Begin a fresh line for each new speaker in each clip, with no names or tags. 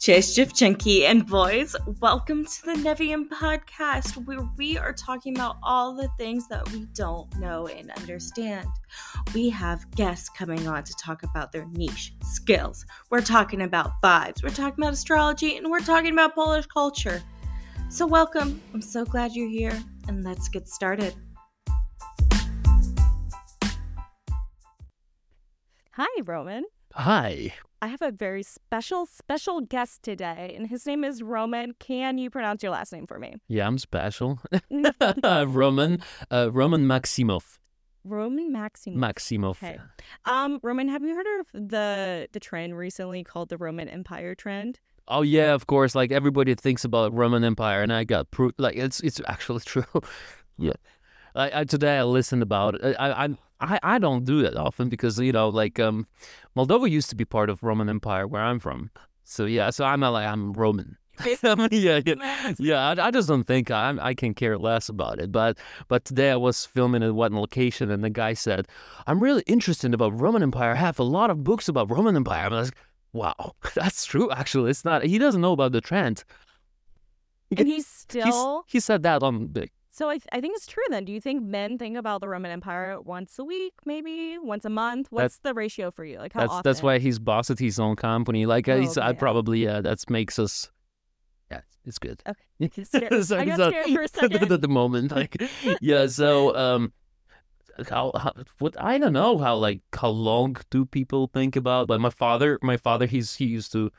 Cześć dziewczynki and boys. Welcome to the Nevian podcast where we are talking about all the things that we don't know and understand. We have guests coming on to talk about their niche skills. We're talking about vibes, we're talking about astrology, and we're talking about Polish culture. So, welcome. I'm so glad you're here, and let's get started.
Hi, Roman.
Hi.
I have a very special, special guest today, and his name is Roman. Can you pronounce your last name for me?
Yeah, I'm special. Roman, uh, Roman Maximov.
Roman Maximov.
Maximov.
Okay. Um, Roman, have you heard of the the trend recently called the Roman Empire trend?
Oh yeah, of course. Like everybody thinks about Roman Empire, and I got proof. Like it's it's actually true. yeah. I, I, today I listened about it. I, I I I don't do it often because you know like um, Moldova used to be part of Roman Empire where I'm from. So yeah, so I'm not like I'm Roman. yeah, yeah, yeah. I, I, just don't think I I can care less about it. But but today I was filming at one location, and the guy said, "I'm really interested about Roman Empire. I have a lot of books about Roman Empire." I'm like, "Wow, that's true. Actually, it's not. He doesn't know about the trend."
And he's still.
He's, he said that on the
so I, th- I think it's true then. Do you think men think about the Roman Empire once a week, maybe once a month? What's the ratio for you? Like how
that's,
often?
That's why he's boss at his own company. Like
oh,
okay, I probably yeah, that makes us. Yeah, it's good.
Okay. so, I got scared for a second.
at the moment, like yeah. So um, how, how what I don't know how like how long do people think about? But my father, my father, he's he used to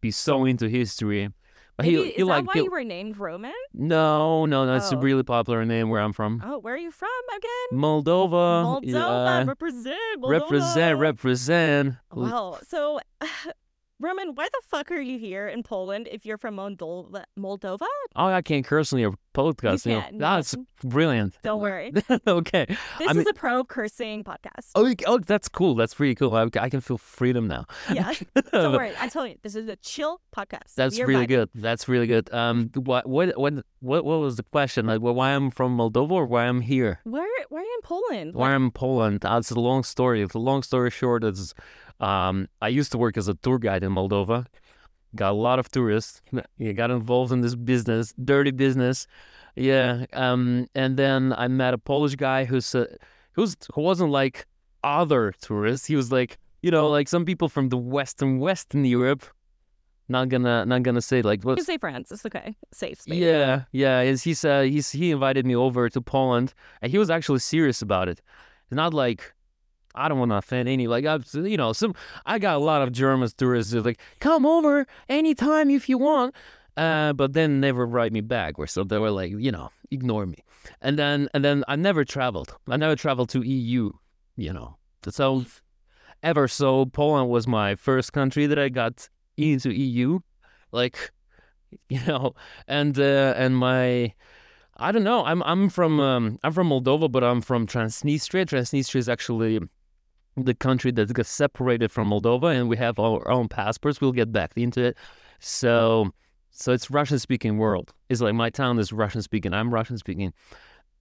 be so into history
Maybe, he, is he that like, why he, you were named Roman?
No, no, no. It's oh. a really popular name where I'm from.
Oh, where are you from again?
Moldova.
Moldova. represent. Moldova.
Represent. Represent.
Well, so Roman, why the fuck are you here in Poland if you're from Moldova? Moldova?
Oh, I can't curse on your podcast.
You, know.
That's brilliant.
Don't worry.
okay.
This I is mean, a pro cursing podcast.
Oh, oh, that's cool. That's pretty cool. I, I can feel freedom now.
Yeah. Don't worry. I tell you, this is a chill podcast.
That's really good. That's really good. Um, what, what, what, what, what was the question? Like, why I'm from Moldova or why I'm here?
Where, why are you in Poland?
Why I'm in Poland? That's a long story. The long story short is um, I used to work as a tour guide in Moldova. Got a lot of tourists. You got involved in this business, dirty business. Yeah. Um, and then I met a Polish guy who's uh, who's who wasn't like other tourists. He was like you know like some people from the Western Western Europe. Not gonna not gonna say like
what. You say France. It's okay. Safe space.
Yeah, yeah. Is he's uh, he's he invited me over to Poland, and he was actually serious about it. It's not like I don't want to offend any. Like, I, you know, some I got a lot of German tourists like, come over anytime if you want. Uh, but then never write me back or so they were like, you know, ignore me. And then and then I never traveled. I never traveled to EU, you know. So ever so Poland was my first country that I got into EU. Like, you know, and uh, and my I don't know. I'm I'm from um, I'm from Moldova, but I'm from Transnistria. Transnistria is actually the country that got separated from Moldova, and we have our own passports. We'll get back into it. So, so it's Russian speaking world. It's like my town is Russian speaking. I'm Russian speaking,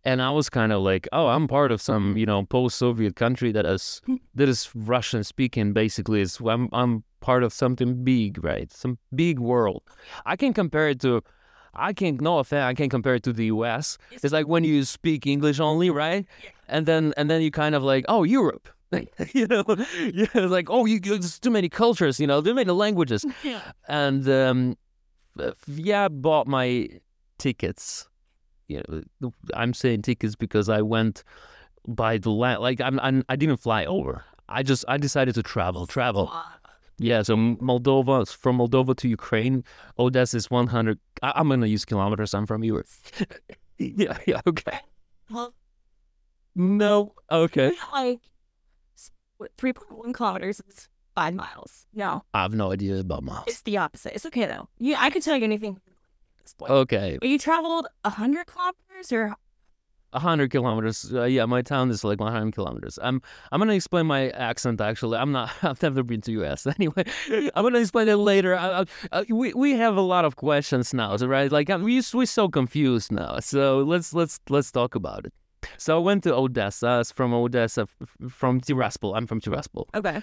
and I was kind of like, oh, I'm part of some you know post Soviet country that is that is Russian speaking. Basically, is I'm I'm part of something big, right? Some big world. I can compare it to. I can't no offense, I can't compare it to the US. It's like when you speak English only, right? And then and then you kind of like, oh, Europe you know, yeah, it's like, oh, you, there's too many cultures, you know, too many languages. Yeah. And um, yeah, bought my tickets. You know, I'm saying tickets because I went by the land. Like I'm, I'm, I didn't fly over. I just, I decided to travel, travel. Yeah, so Moldova, from Moldova to Ukraine, Odessa is 100. I, am gonna use kilometers. I'm from Europe. yeah, yeah, okay.
Well,
no, okay.
Like 3.1 kilometers is five miles. No.
I have no idea about miles.
It's the opposite. It's okay though. Yeah, I can tell you anything
Okay.
But You traveled 100 kilometers or
100 kilometers. Uh, yeah, my town is like 100 kilometers. I'm I'm gonna explain my accent. Actually, I'm not. I've never been to U.S. Anyway, I'm gonna explain it later. I, I, uh, we we have a lot of questions now, right? Like we we're so confused now. So let's let's let's talk about it. So I went to Odessa. From Odessa, from Tiraspol. I'm from Tiraspol.
Okay.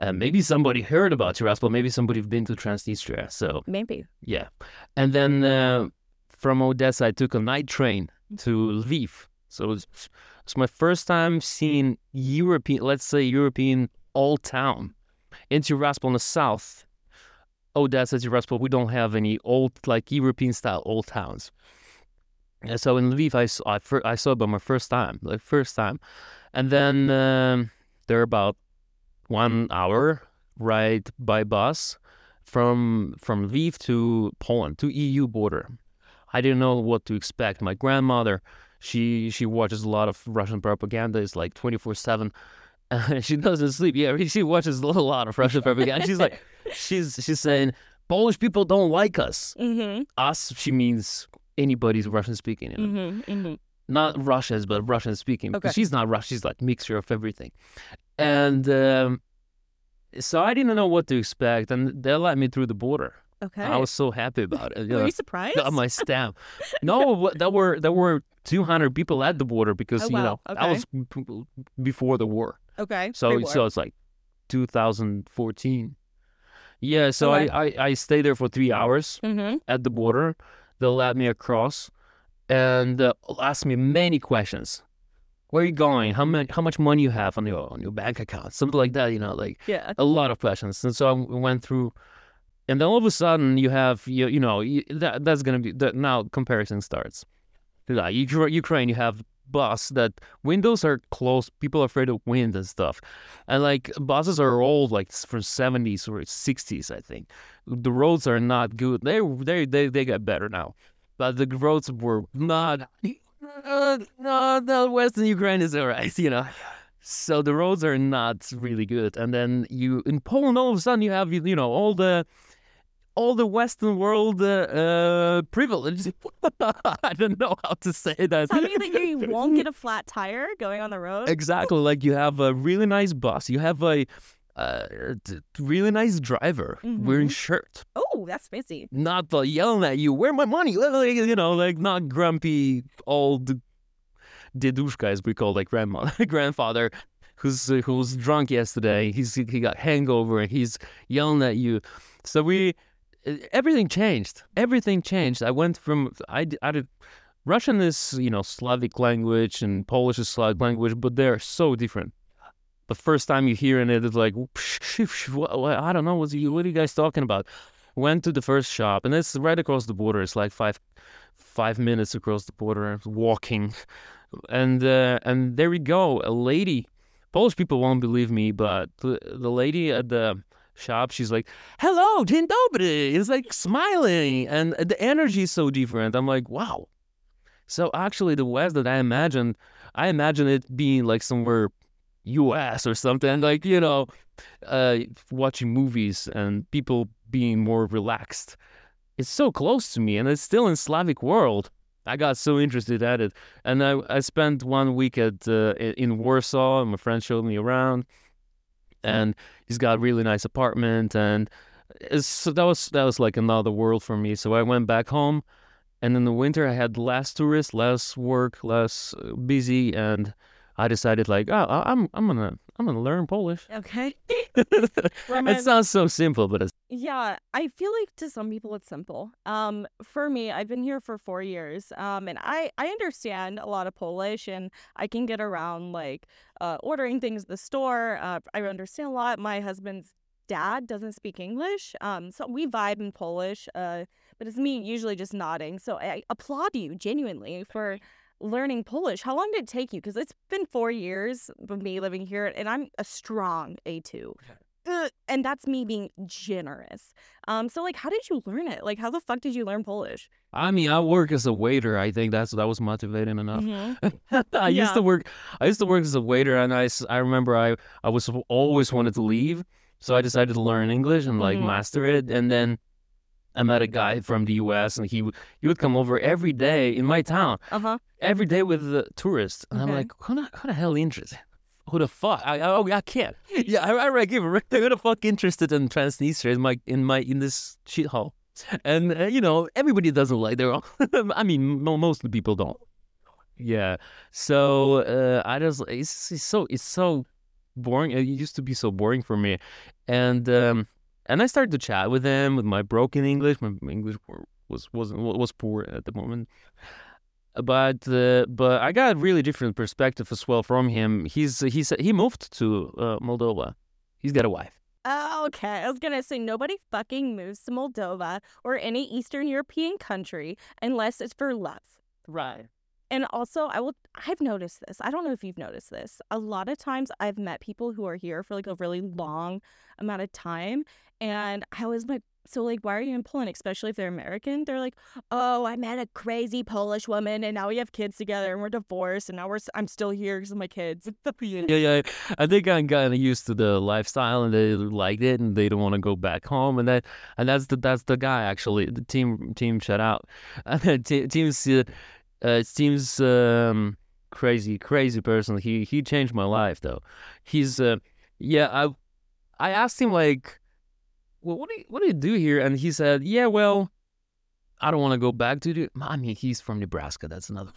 Uh, maybe somebody heard about Tiraspol. Maybe somebody's been to Transnistria. So
Maybe.
yeah, and then uh, from Odessa, I took a night train to Lviv. So it's, it's my first time seeing European, let's say European old town. In Tiraspol in the south, Odessa, Tiraspol, we don't have any old like European style old towns. And so in Lviv, I saw, I, fir- I saw it by my first time, like first time, and then um, they're about one hour ride by bus from from Lviv to Poland to EU border. I didn't know what to expect. My grandmother, she she watches a lot of Russian propaganda. It's like twenty four seven. She doesn't sleep. Yeah, she watches a lot of Russian propaganda. She's like, she's she's saying Polish people don't like us.
Mm-hmm.
Us, she means anybody's Russian speaking.
Mm-hmm. Mm-hmm.
not Russians, but Russian speaking.
Okay.
Because she's not Russian. She's like mixture of everything. And um, so I didn't know what to expect, and they let me through the border.
Okay.
I was so happy about it. You
Were
know,
you surprised?
got my stamp. no, there were there were 200 people at the border because
Oh,
you
wow.
know that was before the war.
okay.
So so it's like 2014. Yeah, so
Okay.
I, I I stayed there for three hours
Mm-hmm.
at the border. They'll let me across and uh, ask me many questions. Where are you going? How much how much money you have on your on your bank account? Something like that, you know, like
Yeah.
a lot of questions. And so I went through, and then all of a sudden you have you you know you, that that's gonna be that now comparison starts. Like Ukra- Ukraine, you have bus that windows are closed. People are afraid of wind and stuff, and like buses are old, like from seventies or sixties, I think. The roads are not good. They they they they get better now, but the roads were not. Uh, no, Western Ukraine is alright, you know. So the roads are not really good, and then you in Poland, all of a sudden you have you know all the all the Western world uh, uh, privilege. I don't know how to say that.
Tell me that you won't get a flat tire going on the road.
Exactly. Like you have a really nice bus. You have a uh, really nice driver wearing shirt.
Oh, that's fancy.
Not the yelling at you, where my money? You know, like not grumpy old dedushka as we call like grandmother, grandfather who's uh, who was drunk yesterday. He's he got hangover and he's yelling at you. So we everything changed. Everything changed. I went from I did Russian is you know Slavic language and Polish is Slavic language, but they're so different. The first time you hearing it, it's like I don't know what you what are you guys talking about. Went to the first shop and it's right across the border. It's like five five minutes across the border walking, and uh, and there we go. A lady, Polish people won't believe me, but the, the lady at the shop, she's like, "Hello, dzień dobry." It's like smiling, and the energy is so different. I'm like, wow. So actually, the West that I imagined, I imagine it being like somewhere U.S. or something, like you know, uh, watching movies and people being more relaxed. It's so close to me, and it's still in Slavic world. I got so interested at it, and I I spent one week at uh, in Warsaw, and my friend showed me around, and he's got really nice apartment, and so that was that was like another world for me. So I went back home, and in the winter I had less tourists, less work, less uh, busy, and I decided like, oh, I'm I'm gonna I'm gonna learn Polish.
Okay.
it sounds so simple, but it's
Yeah, I feel like to some people it's simple. Um, for me, I've been here for four years. Um, and I I understand a lot of Polish, and I can get around like uh, ordering things at the store. Uh, I understand a lot. My husband's dad doesn't speak English, um, so we vibe in Polish. Uh, but it's me usually just nodding. So I applaud you genuinely for learning Polish. How long did it take you? Because it's been four years of me living here, and I'm a strong A two. Uh, and that's me being generous. Um, so like, how did you learn it? Like, how the fuck did you learn Polish?
I mean, I work as a waiter. I think that's that was motivating enough. I used to work. I used to work as a waiter, and I, I remember I I was always wanted to leave, so I decided to learn English and like
Mhm.
master it. And then I met a guy from the U.S. and he would he would come over every day in my town,
Uh huh.
every day with the tourists, and I'm like, who the, who the hell interested? Who the fuck? I I, oh, I can't. Yeah, I, I give a who the fuck interested in Transnistria in my in my in this shithole. And uh, you know everybody doesn't like their own. I mean, mo- most of the people don't. Yeah. So uh, I just it's, it's so it's so boring. It used to be so boring for me, and um, and I started to chat with him with my broken English. My English was wasn't was poor at the moment, but uh, but I got a really different perspective as well from him. He's he's he moved to uh, Moldova. He's got a wife.
Oh, okay. I was gonna say nobody fucking moves to Moldova or any Eastern European country unless it's for love.
Right.
And also, I will. I've noticed this. I don't know if you've noticed this. A lot of times, I've met people who are here for like a really long amount of time, and I was like, "So, like, why are you in Poland?" Especially if they're American, they're like, "Oh, I met a crazy Polish woman, and now we have kids together, and we're divorced, and now we're I'm still here because of my kids."
yeah, yeah. I think I'm kind of used to the lifestyle, and they liked it, and they don't want to go back home, and that, and that's the that's the guy actually. The team team shut out. Te- teams uh, uh, seems um, crazy, crazy person. He he changed my life though. He's uh, yeah. I I asked him like, well, what do you, what do you do here? And he said, yeah, well, I don't want to go back to the. I mean, he's from Nebraska. That's another.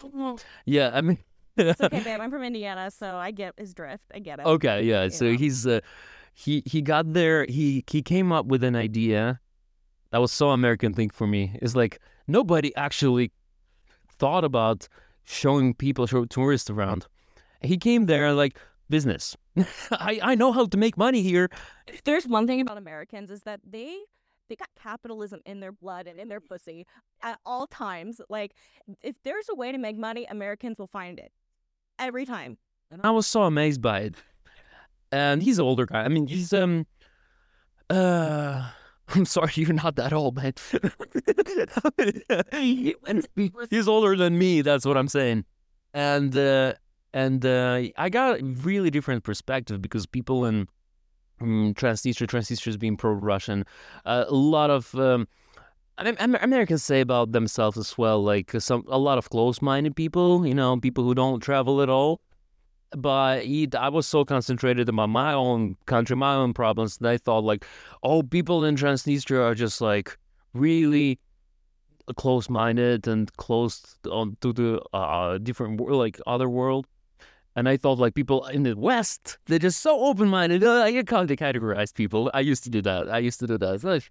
Yeah, I mean.
It's okay, babe. I'm from Indiana, so I get his drift. I get it.
Okay, yeah.
you
So
know.
he's uh, he he got there. He he came up with an idea that was so American thing for me. It's like nobody actually thought about showing people, show tourists around. He came there like business. I I know how to make money here.
There's one thing about Americans is that they they got capitalism in their blood and in their pussy at all times. Like if there's a way to make money, Americans will find it every time.
And I was so amazed by it. And he's an older guy. I mean, he's um uh I'm sorry, you're not that old, man. he's older than me, that's what I'm saying. And uh and uh I got a really different perspective because people in um, Transnistria, Transnistria is being pro-Russian. Uh, a lot of um, I mean, Americans say about themselves as well, like uh, some a lot of close-minded people, you know, people who don't travel at all. But he, I was so concentrated about my own country, my own problems, that I thought like, oh, people in Transnistria are just like really close-minded and close on to the uh, different like other world. And I thought like people in the West, they're just so open-minded. Uh, I can't categorize people. I used to do that. I used to do that. It's like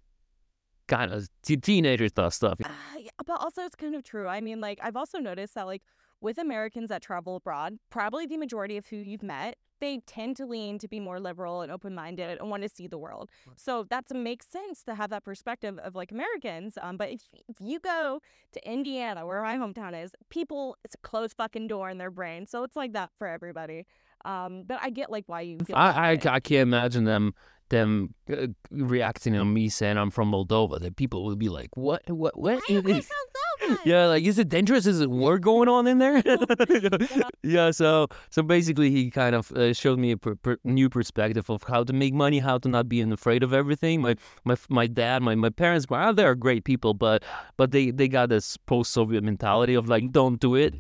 kind of te- teenager stuff. Stuff.
Uh, yeah, but also it's kind of true. I mean, like I've also noticed that like with Americans that travel abroad, probably the majority of who you've met, they tend to lean to be more liberal and open-minded and want to see the world. So that makes sense to have that perspective of like Americans. Um, but if if you go to Indiana, where my hometown is, people it's a closed fucking door in their brain. So it's like that for everybody. Um, but I get like why you feel.
I, I, I can't imagine them them uh, reacting on me saying I'm from Moldova. That people would be like, "What? What? What?"
Why are
is-
from Moldova?
yeah, like, is it dangerous? Is it war going on in there? yeah. So, so basically, he kind of uh, showed me a per, per, new perspective of how to make money, how to not be afraid of everything. My, my, my dad, my, my parents, well, they're great people, but, but they, they got this post-Soviet mentality of like, don't do it,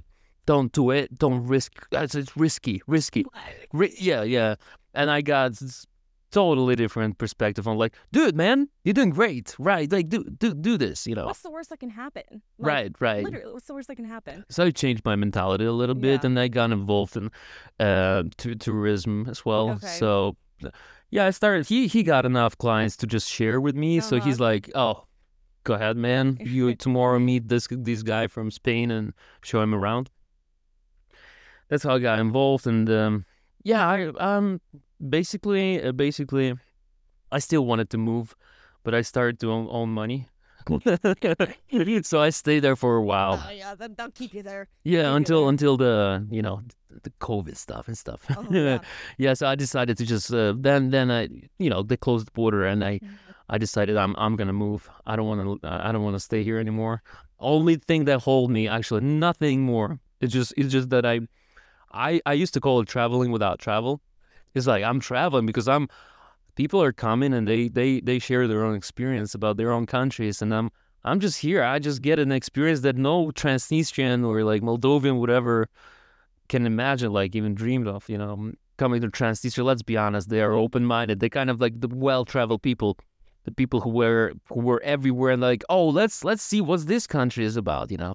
don't do it, don't risk. It's, it's risky, risky. Ri- yeah, yeah. And I got totally different perspective on like, dude, man, you're doing great, right? Like, do do do this, you know.
What's the worst that can happen? Like,
right, right.
Literally, what's the worst that can happen?
So I changed my mentality a little bit,
Yeah.
and I got involved in uh, t- tourism as well.
Okay.
So, yeah, I started. He he got enough clients to just share with me. So he's
Uh-huh.
like, "Oh, go ahead, man. You tomorrow meet this this guy from Spain and show him around." That's how I got involved, and um, yeah, I um basically uh, basically I still wanted to move, but I started to own, own money. so I stayed there for a while.
Oh yeah, that, that'll keep you there.
Yeah,
Maybe
until
there.
until the you know the COVID stuff and stuff.
Oh, yeah.
yeah, so I decided to just uh, then then I you know they closed the border and I
Mhm.
I decided I'm I'm gonna move. I don't want to I don't want to stay here anymore. Only thing that hold me actually nothing more. It's just it's just that I I I used to call it traveling without travel. It's like I'm traveling because I'm people are coming and they they they share their own experience about their own countries and I'm I'm just here. I just get an experience that no Transnistrian or like Moldovan whatever can imagine, like even dreamed of. You know, coming to Transnistria. Let's be honest, they are open minded. They kind of like the well traveled people, the people who were who were everywhere and like, oh, let's let's see what this country is about. You know,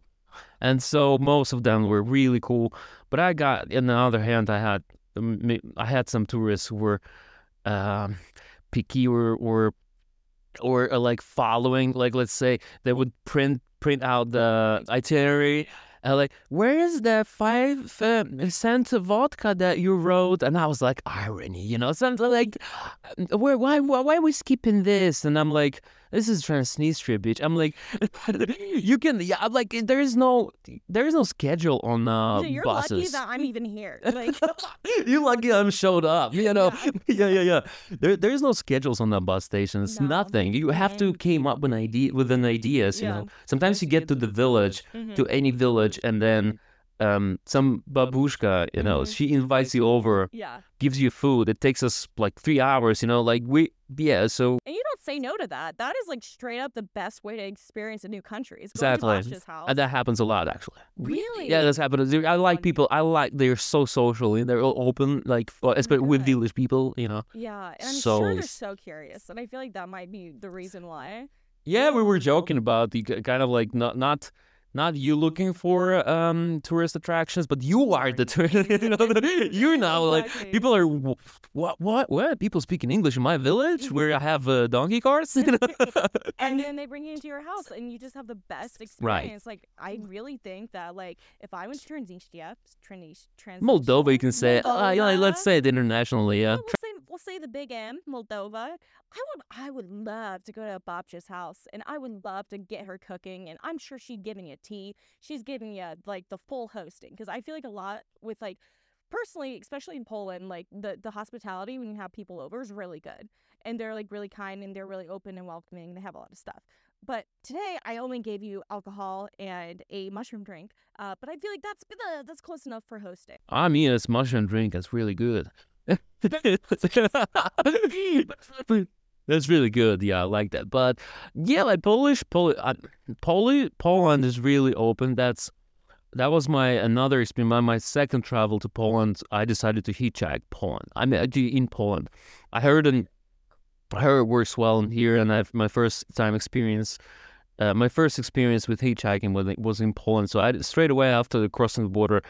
and so most of them were really cool. But I got, on the other hand, I had um, I had some tourists who were um, picky or or or uh, like following. Like let's say they would print print out the itinerary. And like, where is the five uh, cent vodka that you wrote? And I was like, irony, you know, something like, where, why, why, why are we skipping this? And I'm like, this is trying to sneeze Transnistria, bitch. I'm like, you can, yeah, I'm like, there is no, there is no schedule on uh,
So you're
buses.
lucky that I'm even here. Like,
you lucky I'm showed up. You know, yeah, yeah, yeah. There, there's no schedules on the bus stations.
No.
Nothing. You have to came up with an idea with an ideas. You
Yeah.
know, sometimes you get to the village,
Mhm.
to any village, and then um, some babushka, you know,
Mhm.
she invites you over,
yeah.
gives you food. It takes us like three hours. You know, like we, yeah. So
And you say no to that. That is like straight up the best way to experience a new country. Is
Exactly.
To house.
and that happens a lot actually.
really?
Yeah, that's happened. I like people. I like they're so social. And they're all open, like especially with
Oh good.
village people. You know.
Yeah, and I'm
So
sure they're so curious, and I feel like that might be the reason why.
Yeah, we were joking about the kind of like not not not you looking for um tourist attractions, but you are the tourist. you know, you now like people are what what what people speaking English in my village where I have uh, donkey carts. you know?
And then they bring you into your house, and you just have the best experience. Like, I really think that, like, if I went to Transnistria, Trans, Trans
Moldova, you can say. Uh, yeah, let's say it internationally. Yeah.
We'll we'll say the big M, Moldova. I would I would love to go to Babcia's house and I would love to get her cooking and I'm sure she'd giving you tea. She's giving you like the full hosting because I feel like a lot with like personally, especially in Poland, like the the hospitality when you have people over is really good. And they're like really kind and they're really open and welcoming. They have a lot of stuff. But today I only gave you alcohol and a mushroom drink. Uh, but I feel like that's that's close enough for hosting.
I mean, it's mushroom drink. That's really good. That's really good. Yeah, I like that. But yeah, like Polish, Pol- uh, Poli- Poland is really open. That's that was my another experience. My, my second travel to Poland, I decided to hitchhike Poland. I mean, in Poland, I heard and I heard it works well in here, and I've my first time experience. Uh, my first experience with hitchhiking was, was in Poland. So I straight away after crossing the border,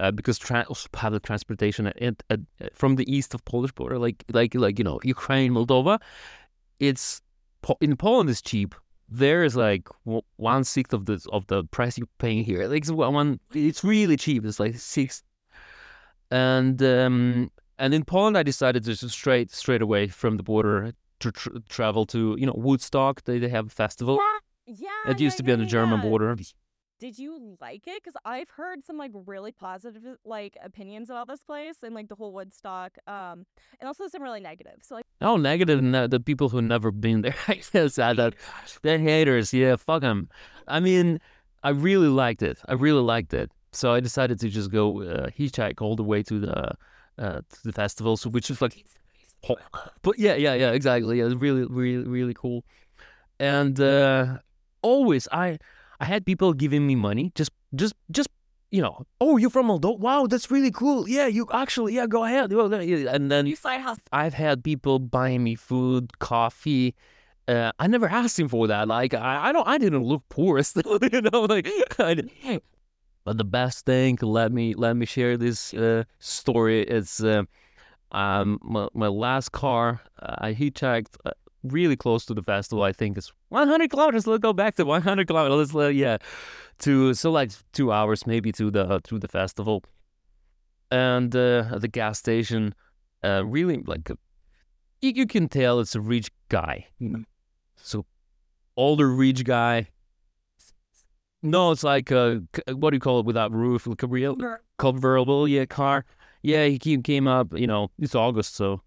uh, because tra- public transportation at, at, from the east of Polish border, like like like you know Ukraine, Moldova, it's in Poland is cheap. There is like one sixth of the of the price you're paying here. Like it's one, it's really cheap. It's like six, and um and in Poland I decided to just straight straight away from the border to tr- travel to you know Woodstock. They they have a festival.
Yeah.
It used
yeah,
to be on
yeah,
the German border.
Did you like it? Because I've heard some like really positive like opinions about this place and like the whole Woodstock, um, and also some really negative. So like,
Oh, negative. Ne- the people who never been there. I guess that that they're haters. Yeah, fuck them. I mean, I really liked it. I really liked it. So I decided to just go uh, hitchhike all the way to the uh, to the festival, so which is like, but yeah, yeah, yeah, exactly. Yeah, really, really, really cool. And uh, always, I I had people giving me money, just, just, just. You know, oh, you're from Moldova. Wow, that's really cool. Yeah, you actually, yeah, go ahead. And then. I've had people buying me food, coffee. Uh, I never asked him for that. Like I, I don't, I didn't look poor. Still, you know, like. I, didn't- but the best thing, let me let me share this uh, story. It's uh, um my, my last car. Uh, I hitchhiked uh, really close to the festival. I think it's 100 kilometers. Let's go back to 100 kilometers. Let's let, yeah, to so like two hours maybe to the to the festival, and uh, the gas station uh, really like you, you can tell it's a rich guy. Know? So older rich guy. No, it's like a c- what do you call it without roof? Like a real convertible, yeah, car. Yeah, he came up. You know, it's August, so.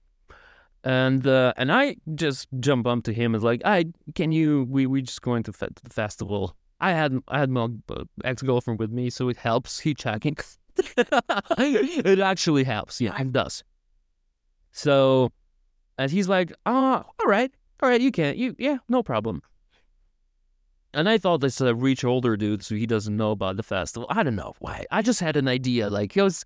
And uh, and I just jump up to him and like, I can you? We we just going to, fe- the festival. I had I had my ex girlfriend with me, so it helps hitchhiking. it actually helps. Yeah, it does. So, and he's like, "Ah, all right, all right, you can, you, yeah, no problem." And I thought this a rich older dude, so he doesn't know about the festival. I don't know why. I just had an idea, like it was,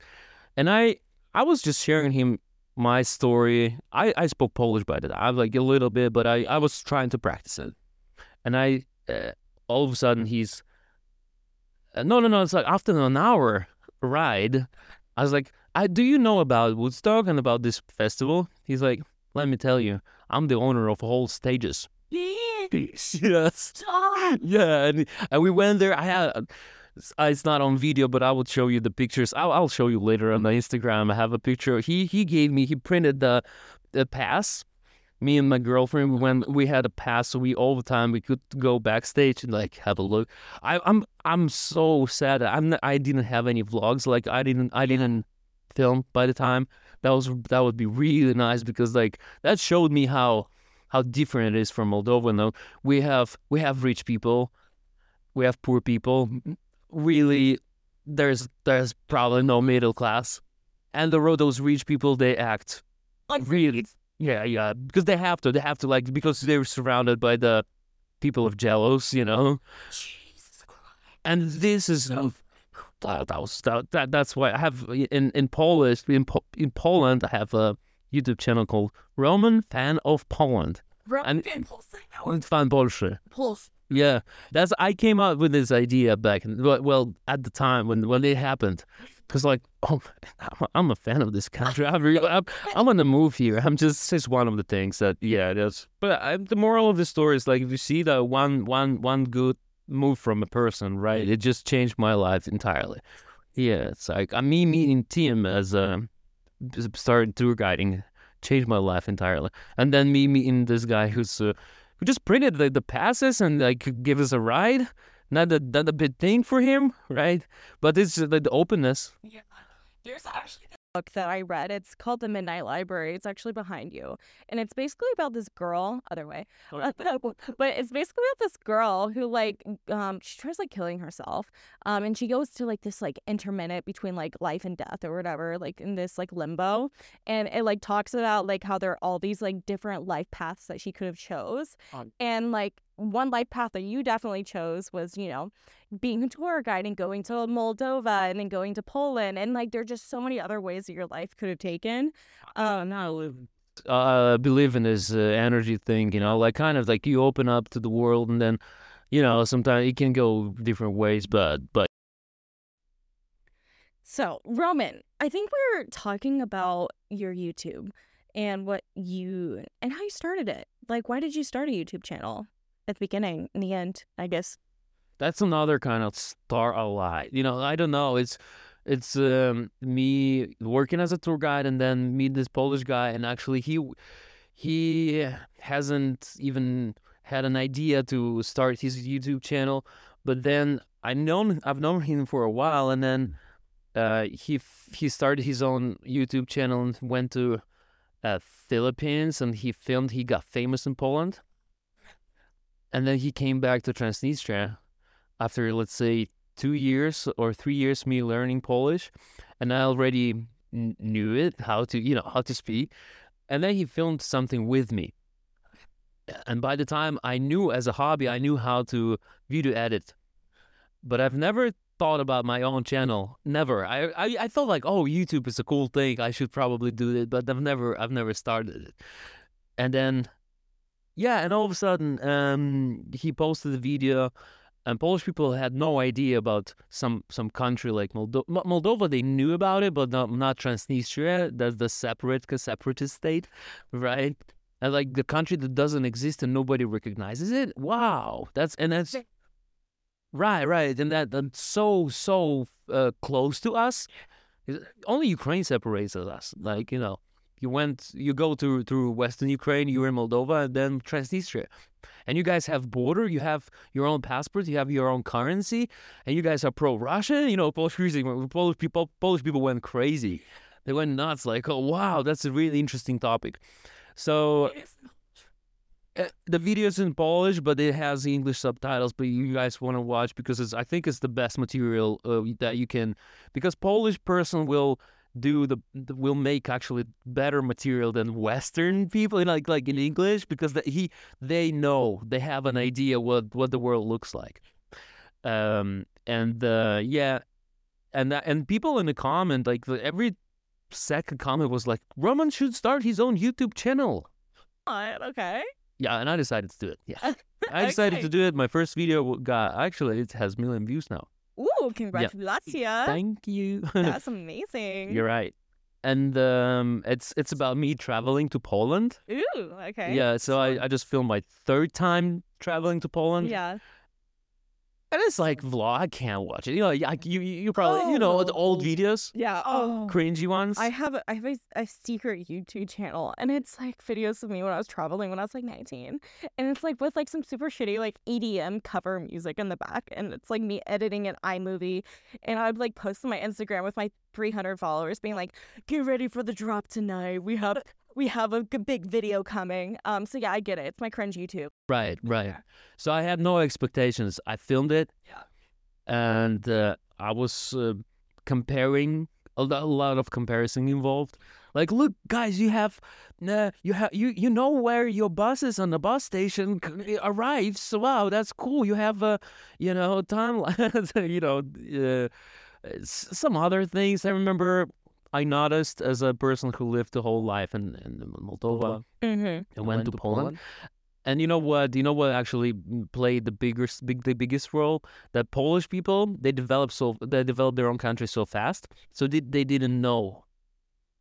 and I, I was just sharing him my story. I, I spoke Polish by the time, like a little bit, but I, I was trying to practice it. And I, uh, all of a sudden, he's, uh, no, no, no. It's like after an hour ride, I was like, I do you know about Woodstock and about this festival? He's like, let me tell you, I'm the owner of all stages. yes. Yeah, and, and we went there. I had it's- uh, not on video, but I will show you the pictures. I'll, I'll show you later on the Instagram. I have a picture. He he gave me. He printed the the pass. Me and my girlfriend, we went. We had a pass, so we all the time we could go backstage and like have a look. I, I'm I'm so sad. I'm not, I didn't have any vlogs. Like I didn't I didn't film by the time. That was that would be really nice because like that showed me how how different it is from Moldova. Now we have we have rich people, we have poor people. Really, there's there's probably no middle class, and the those rich people they act really yeah yeah because they have to they have to like because they're surrounded by the people of jealous you know. Jesus Christ. And this is that, that was that, that that's why I have in in Polish in Po- in Poland I have a YouTube channel called Roman Fan of Poland. And Fan Polsche. Yeah, that's I came up with this idea back in, well, at the time when when it happened, because like oh I'm- I'm a fan of this country. I'm really, I'm, I'm gonna move here. I'm just it's one of the things that yeah that's. But I, the moral of the story is like if you see that one one one good move from a person, right? It just changed my life entirely. Yeah, it's like I me meeting Tim as a started tour guiding changed my life entirely, and then me meeting this guy who's. Uh, who just printed the, the passes and like give us a ride. Not a not a big thing for him, right? But it's the, the openness.
There's actually book that I read. It's called The Midnight Library. It's actually behind you. And it's basically about this girl, other way.
Okay.
but it's basically about this girl who like um she tries like killing herself. Um and she goes to like this like intermittent between like life and death or whatever, like in this like limbo. And it like talks about like how there are all these like different life paths that she could have chose.
Um,
and like one life path that you definitely chose was, you know, being a tour guide and going to Moldova and then going to Poland and like there are just so many other ways that your life could have taken. Um,
Uh, I believe in this uh, energy thing, you know, like kind of like you open up to the world, and then, you know, sometimes it can go different ways, but but
so Roman, I think we are talking about your YouTube and what you and how you started it. Like, why did you start a YouTube channel at the beginning, in the end? I guess.
that's another kind of star ally. You know, I don't know. It's it's um, me working as a tour guide, and then meet this Polish guy, and actually he he hasn't even had an idea to start his YouTube channel, but then I known I've known him for a while, and then uh, he he started his own YouTube channel and went to uh, Philippines, and he filmed. He got famous in Poland, and then he came back to Transnistria after let's say two years or three years me learning Polish, and I already kn- knew it how to you know how to speak, and then he filmed something with me. And by the time I knew as a hobby, I knew how to video edit, but I've never thought about my own channel. Never. I, I I thought like, oh, YouTube is a cool thing. I should probably do it, but I've never I've never started it. And then, yeah, and all of a sudden, um, he posted a video and Polish people had no idea about some some country like Moldo- Moldova. They knew about it, but not not Transnistria. That's the separate separatist state, right? And like the country that doesn't exist and nobody recognizes it. Wow, that's and that's right, right, and that that's so so uh, close to us. Only Ukraine separates us. Like you know, you went, you go to through Western Ukraine, you're in Moldova, and then Transnistria and you guys have border, you have your own passport, you have your own currency, and you guys are pro-russian You know, Polish people, Polish people, Polish people went crazy. They went nuts. Like, oh wow, that's a really interesting topic. So uh, the video is in Polish, but it has English subtitles. But you guys want to watch because it's, I think it's the best material uh, that you can, because Polish person will do the, will make actually better material than Western people, in like like in English, because the, he they know they have an idea what what the world looks like, um, and uh, yeah, and that, and people in the comment like the, every second comment was like Roman should start his own YouTube channel.
What? Okay.
Yeah, and I decided to do it. Yeah, I decided
Okay.
to do it. My first video got actually it has million views now.
Ooh, congratulations.
Thank you.
That's amazing.
You're right. and um, it's it's about me traveling to Poland.
Ooh, okay.
Yeah, so I, I just filmed my third time traveling to Poland.
Yeah.
And it's like vlog. I can't watch it. You know, like you you you probably you know the old
Oh.
videos,
Yeah. Oh.
cringy ones.
I have a, I have a, a secret YouTube channel and it's like videos of me when I was traveling when I was like 19 and it's like with like some super shitty like EDM cover music in the back and it's like me editing an iMovie and I'd like post on my Instagram with my 300 followers being like get ready for the drop tonight we have we have a big video coming um so yeah I get it it's my cringe YouTube
Right, right. So I had no expectations. I filmed it,
Yeah.
and uh, I was uh, comparing a, lo- a lot of comparison involved. Like, look, guys, you have, uh, you have, you you know where your bus is on the bus station c- arrives. So wow, that's cool. You have a, you know, timeline. you know, uh, s- some other things. I remember. I noticed as a person who lived the whole life in, in Moldova
mm-hmm.
and went, to Poland. And you know what? You know what actually played the biggest, big, the biggest role? That Polish people they developed so they developed their own country so fast, so they, they didn't know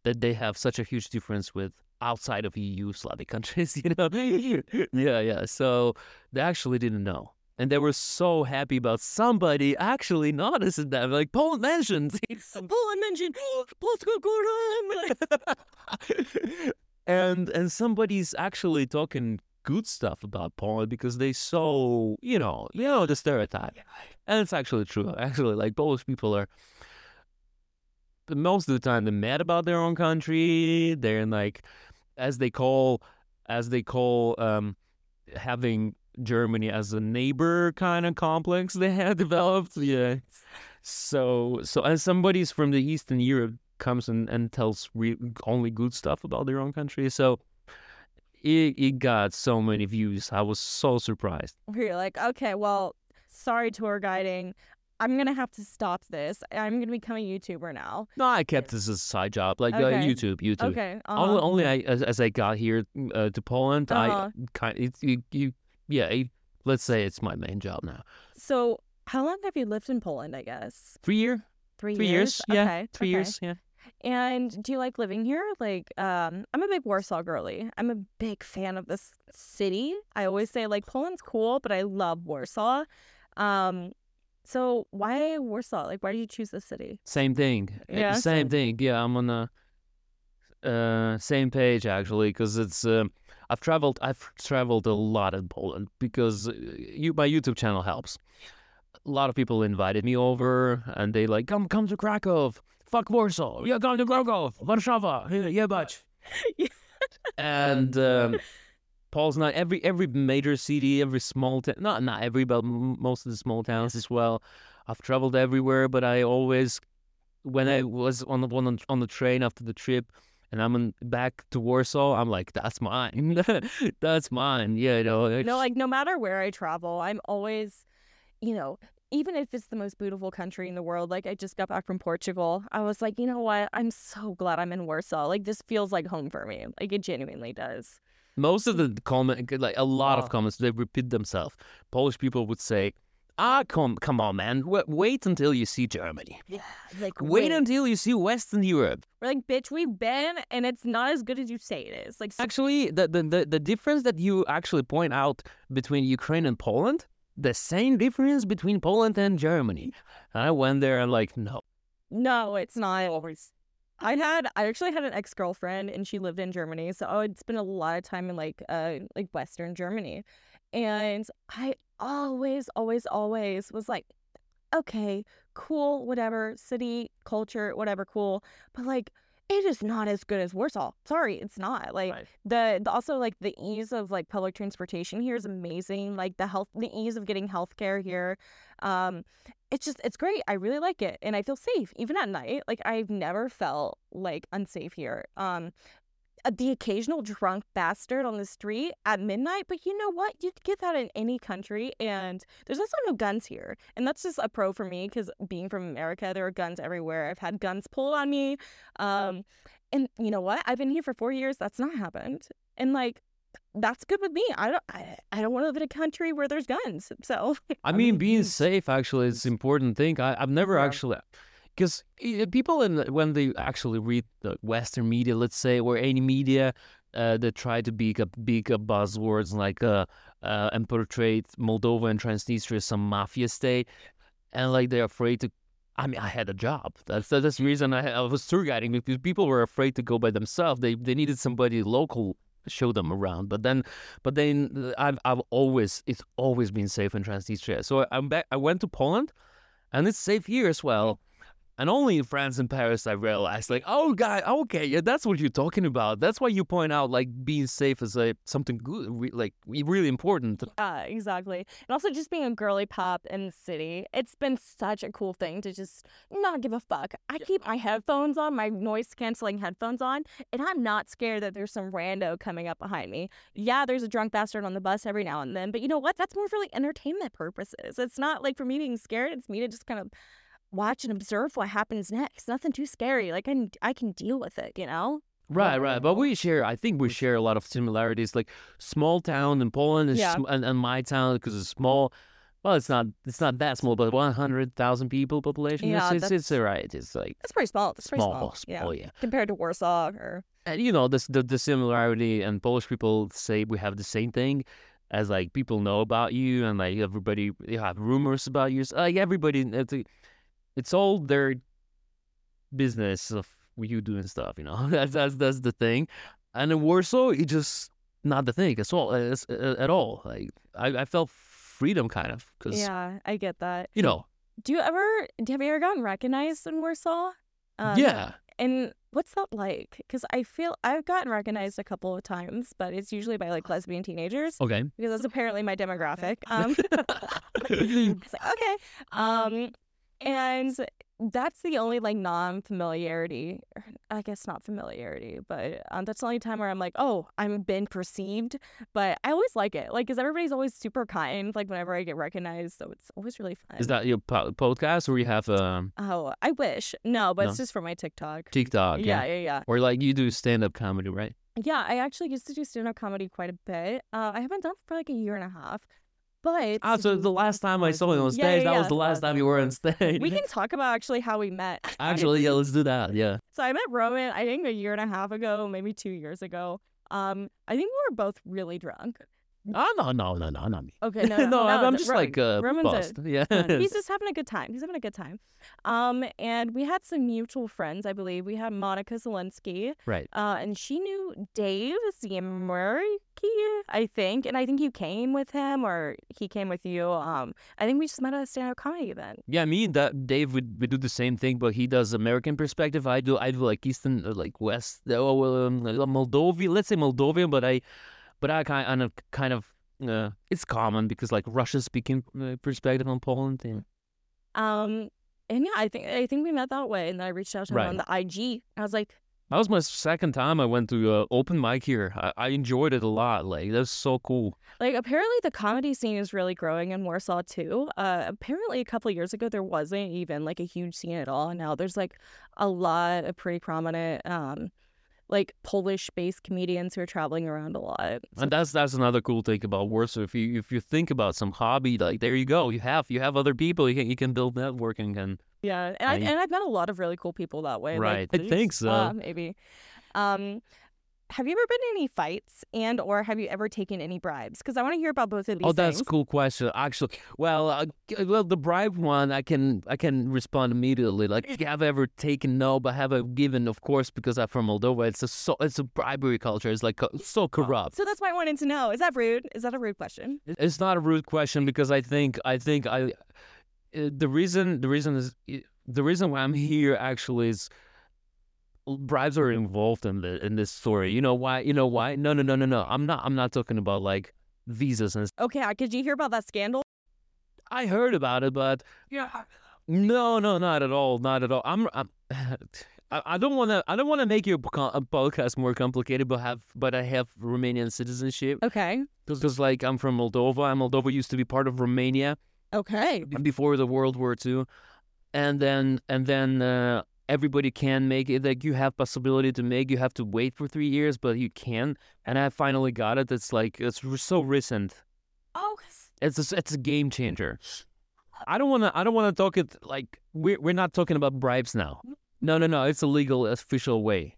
that they have such a huge difference with outside of EU Slavic countries. You know? yeah, yeah. So they actually didn't know, and they were so happy about somebody actually noticing them. Like Poland mentioned, Poland mentioned, and and somebody's actually talking good stuff about Poland because they so you know you know the stereotype, and it's actually true. Actually, like Polish people are. But most of the time, they're mad about their own country. They're in like, as they call, as they call, um, having Germany as a neighbor kind of complex they had developed. Yeah. So, so as somebody's from the Eastern Europe comes and, and tells re- only good stuff about their own country, so it, it got so many views. I was so surprised.
you're like, okay, well, sorry, tour guiding. I'm gonna have to stop this. I'm gonna become a YouTuber now.
No, I kept this as a side job, like uh, YouTube, YouTube.
Okay.
Only,
uh-huh.
only I, as, as I got here uh, to Poland,
Uh-huh.
I kind it, you, you yeah, let's say it's my main job now.
So, how long have you lived in Poland? I guess
Three year,
three,
three years, yeah,
Okay.
three
okay.
years, yeah.
And do you like living here? Like, um, I'm a big Warsaw girly. I'm a big fan of this city. I always say like Poland's cool, but I love Warsaw. Um, so why Warsaw? Like, why do you choose this city?
Same thing. Uh,
Yeah,
Same
same.
thing. Yeah, I'm on the uh, same page actually because it's. Um, I've traveled. I've traveled a lot in Poland because uh, you my YouTube channel helps. A lot of people invited me over, and they like come come to Krakow. Fuck Warsaw. Yeah, come to Krakow. Warszawa. Yeah, yeah.
Yeah.
and um, Paul's not every every major city, every small town. Not not every, but most of the small towns as well. I've traveled everywhere, but I always, when I was on the one on, on the train after the trip, and I'm in, back to Warsaw, I'm like, that's mine, that's mine. Yeah, you know.
No, like no matter where I travel, I'm always, you know, even if it's the most beautiful country in the world, like I just got back from Portugal, I was like, you know what? I'm so glad I'm in Warsaw. Like this feels like home for me. Like it genuinely does.
most of the comment, like a lot
Wow.
of comments, they repeat themselves. Polish people would say, "Ah, come, come on, man, Wa- wait until you see Germany.
Yeah. Like
Wait until you see Western Europe."
We're like, bitch, we've been and it's not as good as you say it is. Like
Actually, the, the, the, the difference that you actually point out between Ukraine and Poland, the same difference between Poland and Germany. I went there and like, no.
no, it's not. Always. I had I actually had an ex girlfriend and she lived in Germany, so I would spend a lot of time in like uh like Western Germany, and I always always always was like, okay, cool, whatever, city culture, whatever, cool, but like it is not as good as Warsaw. Sorry, it's not. Like
Right.
the, the also like the ease of like public transportation here is amazing. Like the health, the ease of getting healthcare here, um, it's just it's great. I really like it, and I feel safe even at night. Like I've never felt like unsafe here. Um, the occasional drunk bastard on the street at midnight, but you know what? You'd get that in any country, and there's also no guns here, and that's just a pro for me because being from America, there are guns everywhere. I've had guns pulled on me, um, and you know what? I've been here for four years. That's not happened, and like. That's good with me. I don't. I, I don't want to live in a country where there's guns. So
I mean, being safe actually is an important thing. I, I've never
Yeah.
actually, because people in when they actually read the Western media, let's say, or any media uh, that try to be a big uh, buzzwords like uh, uh, and portray Moldova and Transnistria as some mafia state, and like they're afraid to. I mean, I had a job. That's that's the reason I, I was tour guiding because people were afraid to go by themselves. They they needed somebody local to show them around. But then, but then I've I've always it's always been safe in Transnistria. So I'm back. I went to Poland, and it's safe here as well. And only in France and Paris I realized, like, oh, guy, okay, yeah, that's what you're talking about. That's why you point out, like, being safe is like something good, re- like really important.
Yeah, exactly. And also just being a girly pop in the city, it's been such a cool thing to just not give a fuck. I keep my headphones on, my noise canceling headphones on, and I'm not scared that there's some rando coming up behind me. Yeah, there's a drunk bastard on the bus every now and then, but you know what? That's more for like entertainment purposes. It's not like for me being scared. It's me to just kind of watch and observe what happens next. Nothing too scary. Like I can, I can deal with it, you know?
Right, right. But we share, I think we share a lot of similarities. Like small town in Poland is
Yeah.
sm- and, and my town because it's small. Well, it's not it's not that small, but one hundred thousand people population.
Yeah,
it's, it's, it's
that's-
alright. It's like
It's pretty small. It's pretty
small,
small.
small,
Yeah.
Oh, yeah.
Compared to Warsaw or
And you know, this the the similarity and Polish people say we have the same thing. As like people know about you and like everybody you have rumors about you. So, Like everybody, it's, it's all their business of you doing stuff. You know, that's that's that's the thing. And in Warsaw, it's just not the thing at all. Uh, at all. Like I, I felt freedom kind of because
yeah, I get that.
you know,
Do you ever? Have you ever gotten recognized in Warsaw? Um,
yeah.
And what's that like? Because I feel I've gotten recognized a couple of times, but it's usually by like lesbian teenagers
Okay.
because that's apparently my demographic. Um, like okay, um, and that's the only like non-familiarity. I guess not familiarity, but um, that's the only time where I'm like, oh, I'm been perceived. But I always like it, like, because everybody's always super kind. Like whenever I get recognized, so it's always really fun.
Is that your po- podcast or you have um
Oh, I wish. No, but it's just for my TikTok.
TikTok?
yeah, yeah, yeah.
Or like you do stand up comedy, right?
Yeah, I actually used to do stand up comedy quite a bit. Uh, I haven't done it for like a year and a half. But
Ah, so the last time I saw you on
Yeah,
stage,
yeah,
that was the last time you were on stage.
we can talk about actually how we met.
Actually, yeah, let's do that. Yeah.
So I met Roman, I think a year and a half ago, maybe two years ago. Um, I think we were both really drunk.
Oh no, no, no, no, not me.
Okay, no, no,
I'm, I'm just
Ro-
like uh,
Roman's a-
buzzed. Yeah.
He's just having a good time. He's having a good time. Um, and we had some mutual friends, I believe. We had Monica Zelensky,
right.
uh, and she knew Dave Zimerki, I think. And I think you came with him or he came with you. Um, I think we just met at a stand-up comedy event.
Yeah, me and that Dave would, we do the same thing, but he does American perspective. I do I do like Eastern, like West, uh, well, um. Let's say Moldovan, but I, but I kind of kind of. Uh, it's common because like Russia speaking uh, perspective on Poland. And,
Um, and yeah, I think I think we met that way. And then I reached out to him
Right.
on the IG. I was like,
that was my second time I went to uh, open mic here. I, I enjoyed it a lot. Like that was so cool.
Like apparently the comedy scene is really growing in Warsaw too. Uh, apparently a couple of years ago there wasn't even like a huge scene at all. And now there's like a lot of pretty prominent um like Polish based comedians who are traveling around a lot.
And that's that's another cool thing about Warsaw. If you if you think about some hobby, like there you go, you have you have other people. You can you can build networking and
yeah, and, I, and I've met a lot of really cool people that way. like
Right, I think so.
uh, maybe. Um, have you ever been in any fights and or have you ever taken any bribes? Because I want to hear about both of these
oh, that's
things.
a cool question. Actually, well, uh, well, the bribe one, I can I can respond immediately. Like, have I ever taken? No, but have I given? Of course, because I'm from Moldova. It's a so it's a bribery culture. It's like co- so corrupt.
So that's why I wanted to know. Is that rude? Is that a rude question?
It's not a rude question because I think I think I uh, the reason the reason is the reason why I'm here actually is bribes are involved in the in this story. You know why? You know why? No, no, no, no, no. I'm not. I'm not talking about like visas and.
Okay, uh, did you hear about that scandal?
I heard about it, but yeah, no, no, not at all, not at all. I'm. I'm I I don't want to. I don't want to make your podcast more complicated, but have but I have Romanian citizenship
Okay.
because like I'm from Moldova, and Moldova used to be part of Romania,
Okay.
before the World War II, and then and then uh, everybody can make it. Like you have possibility to make, you have to wait for three years, but you can. And I finally got it. It's like it's so recent.
Oh,
It's a, it's a game changer. I don't want to. I don't want to talk it like we're we're not talking about bribes now. No, no, no. It's a legal, official way.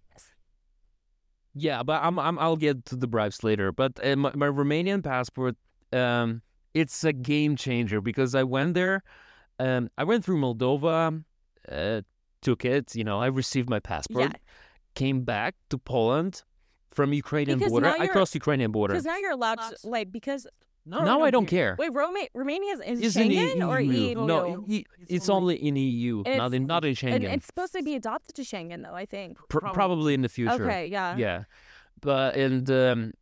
Yeah, but I'm, I'm I'll get to the bribes later. But uh, my, my Romanian passport, um, it's a game changer because I went there. Um, I went through Moldova, uh, took it. You know, I received my passport.
Yeah.
Came back to Poland from Ukrainian
Because
border. I crossed Ukrainian border.
Because now you're allowed
Allowed
to, like, because.
No, now I don't care.
Wait, Roma- Romania is, is
It's in
Schengen or
EU.
EU?
No, E- it's only in EU, not in not in Schengen.
it's supposed to be adopted to Schengen, though, I think.
Pr- probably in the future.
Okay, yeah.
Yeah, but and um,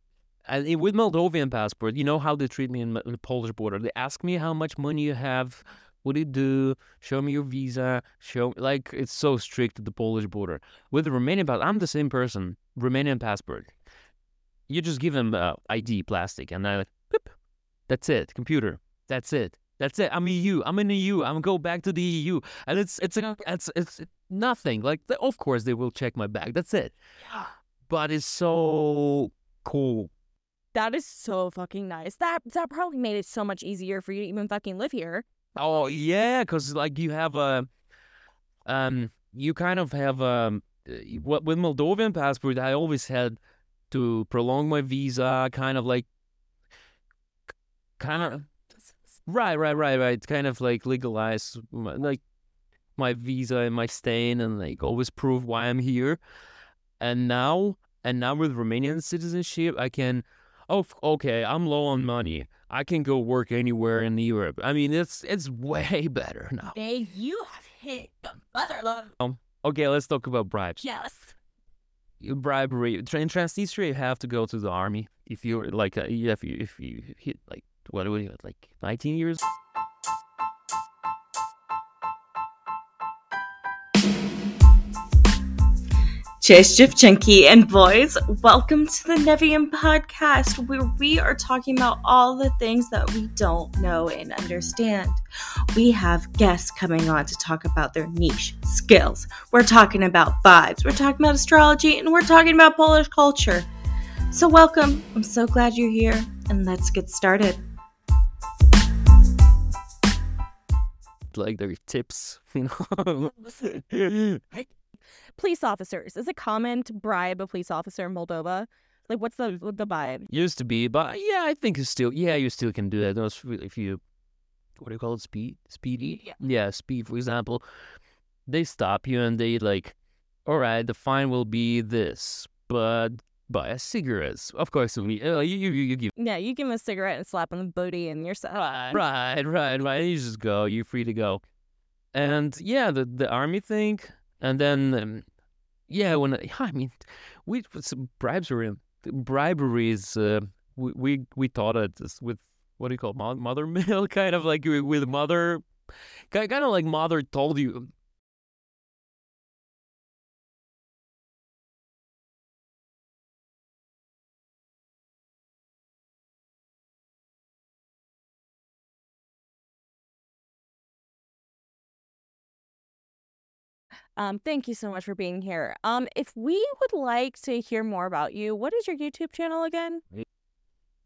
and with Moldovan passport, you know how they treat me in the Polish border. They ask me how much money you have, what do you do, show me your visa, show like it's so strict at the Polish border. With the Romanian passport, I'm the same person. Romanian passport. You just give them uh, ID plastic, and I like, boop, that's it. Computer, that's it. That's it. I'm EU. I'm in EU. I'm go back to the EU, and it's it's a, it's it's nothing. Like, of course they will check my bag. That's it. But it's so cool.
That is so fucking nice. That that probably made it so much easier for you to even fucking live here.
Oh yeah, because like you have a, um, you kind of have um, uh, what with Moldovan passport, I always had to prolong my visa, kind of like, kind of, right, right, right, right, kind of like legalize my, like my visa and my staying, and like always prove why I'm here. And now, and now with Romanian citizenship, I can. Oh, okay. I'm low on money. I can go work anywhere in Europe. I mean, it's it's way better now.
They, you have hit the motherlode.
Okay, let's talk about bribes.
Yes.
You Bribery in Transnistria, you have to go to the army if you're like uh, if you if you hit like what would you like 19 years.
Cześć dziewczynki and boys. Welcome to the Nevian podcast where we are talking about all the things that we don't know and understand. We have guests coming on to talk about their niche skills. We're talking about vibes, we're talking about astrology, and we're talking about Polish culture. So, welcome. I'm so glad you're here, and let's get started.
Like their tips, you know.
Police officers. Is it common to bribe a police officer in Moldova? Like, what's the what the vibe?
Used to be, but yeah, I think it's still yeah, you still can do that. Those if you what do you call it? Speed, speedy.
Yeah.
yeah, speed. For example, they stop you and they like, all right, the fine will be this, but buy a cigarettes. Of course, we uh, you, you you give
Yeah, you give him a cigarette and slap on the booty, and you're set.
right, right, right. You just go. You're free to go. And yeah, the the army thing, and then um, yeah, when I mean, we in bribery is uh, we we we thought it with what do you call it, mother mail kind of like with mother kind of like mother told you
Um, thank you so much for being here. Um, if we would like to hear more about you, what is your YouTube channel again?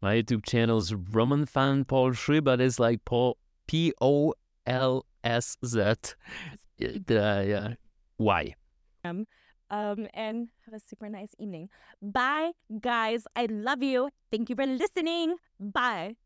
my YouTube channel is Roman Fan Polszy, but it's like Paul P O L S Z. Uh, yeah, Y.
Um, and have a super nice evening. Bye, guys. I love you. Thank you for listening. Bye.